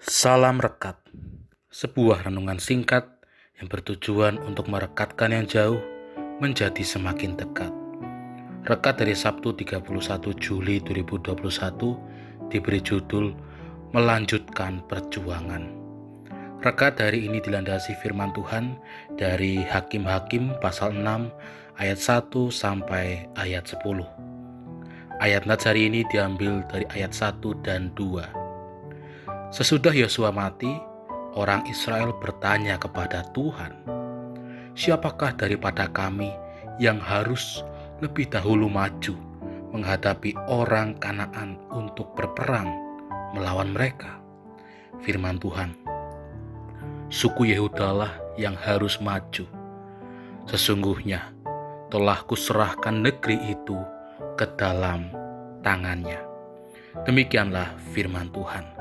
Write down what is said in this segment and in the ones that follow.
Salam Rekat Sebuah renungan singkat yang bertujuan untuk merekatkan yang jauh menjadi semakin dekat. Rekat dari Sabtu 31 Juli 2021 diberi judul Melanjutkan Perjuangan. Rekat hari ini dilandasi firman Tuhan dari Hakim-Hakim pasal 6 ayat 1 sampai ayat 10. Ayat nats hari ini diambil dari ayat 1 dan 2. Sesudah Yosua mati, orang Israel bertanya kepada Tuhan, "Siapakah daripada kami yang harus lebih dahulu maju menghadapi orang Kanaan untuk berperang melawan mereka?" Firman Tuhan, "Suku Yehudalah yang harus maju. Sesungguhnya telah kuserahkan negeri itu ke dalam tangannya." Demikianlah firman Tuhan.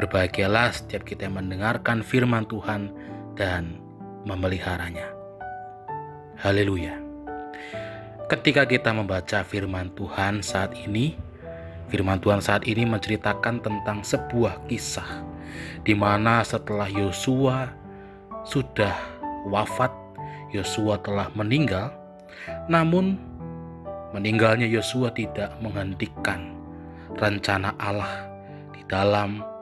Berbahagialah setiap kita yang mendengarkan firman Tuhan dan memeliharanya. Haleluya. Ketika kita membaca firman Tuhan saat ini, firman Tuhan saat ini menceritakan tentang sebuah kisah di mana setelah Yosua sudah wafat, Yosua telah meninggal, namun meninggalnya Yosua tidak menghentikan rencana Allah di dalam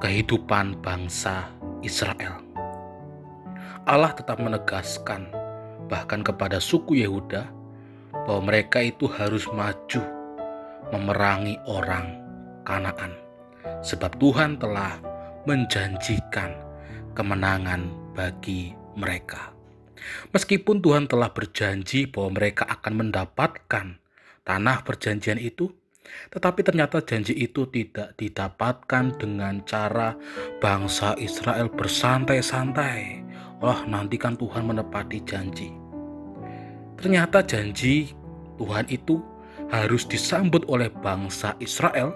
kehidupan bangsa Israel. Allah tetap menegaskan, bahkan kepada suku Yehuda, bahwa mereka itu harus maju memerangi orang Kanaan, sebab Tuhan telah menjanjikan kemenangan bagi mereka. Meskipun Tuhan telah berjanji bahwa mereka akan mendapatkan tanah perjanjian itu, tetapi ternyata janji itu tidak didapatkan dengan cara bangsa Israel bersantai-santai. Wah, nanti kan Tuhan menepati janji. Ternyata janji Tuhan itu harus disambut oleh bangsa Israel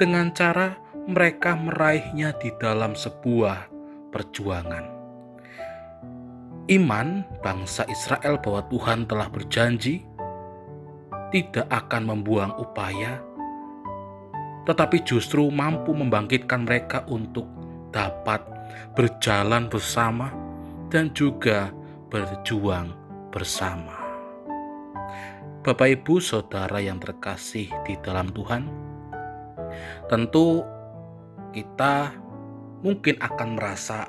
dengan cara mereka meraihnya di dalam sebuah perjuangan. Iman bangsa Israel bahwa Tuhan telah berjanji tidak akan membuang upaya, tetapi justru mampu membangkitkan mereka untuk dapat berjalan bersama dan juga berjuang bersama. Bapak, ibu, saudara yang terkasih di dalam Tuhan, tentu kita mungkin akan merasa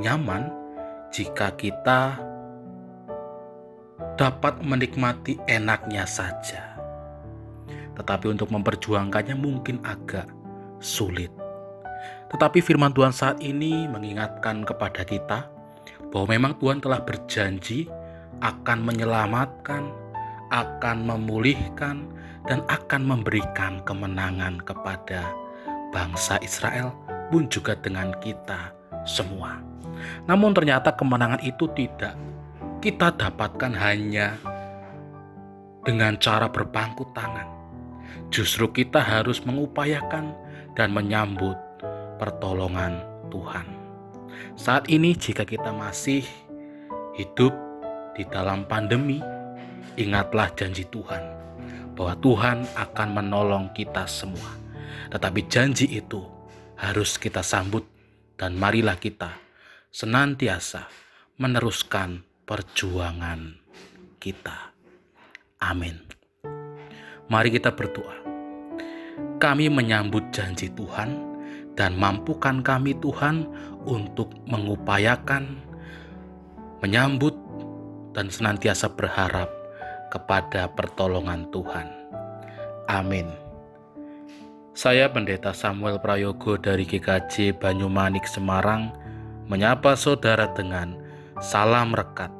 nyaman jika kita dapat menikmati enaknya saja. Tetapi untuk memperjuangkannya mungkin agak sulit. Tetapi firman Tuhan saat ini mengingatkan kepada kita bahwa memang Tuhan telah berjanji akan menyelamatkan, akan memulihkan, dan akan memberikan kemenangan kepada bangsa Israel pun juga dengan kita semua. Namun ternyata kemenangan itu tidak kita dapatkan hanya dengan cara berpangku tangan. Justru kita harus mengupayakan dan menyambut pertolongan Tuhan. Saat ini jika kita masih hidup di dalam pandemi, ingatlah janji Tuhan bahwa Tuhan akan menolong kita semua. Tetapi janji itu harus kita sambut dan marilah kita senantiasa meneruskan perjuangan kita. Amin. Mari kita berdoa. Kami menyambut janji Tuhan dan mampukan kami Tuhan untuk mengupayakan, menyambut, dan senantiasa berharap kepada pertolongan Tuhan. Amin. Saya Pendeta Samuel Prayogo dari GKJ Banyumanik Semarang menyapa saudara dengan salam rekat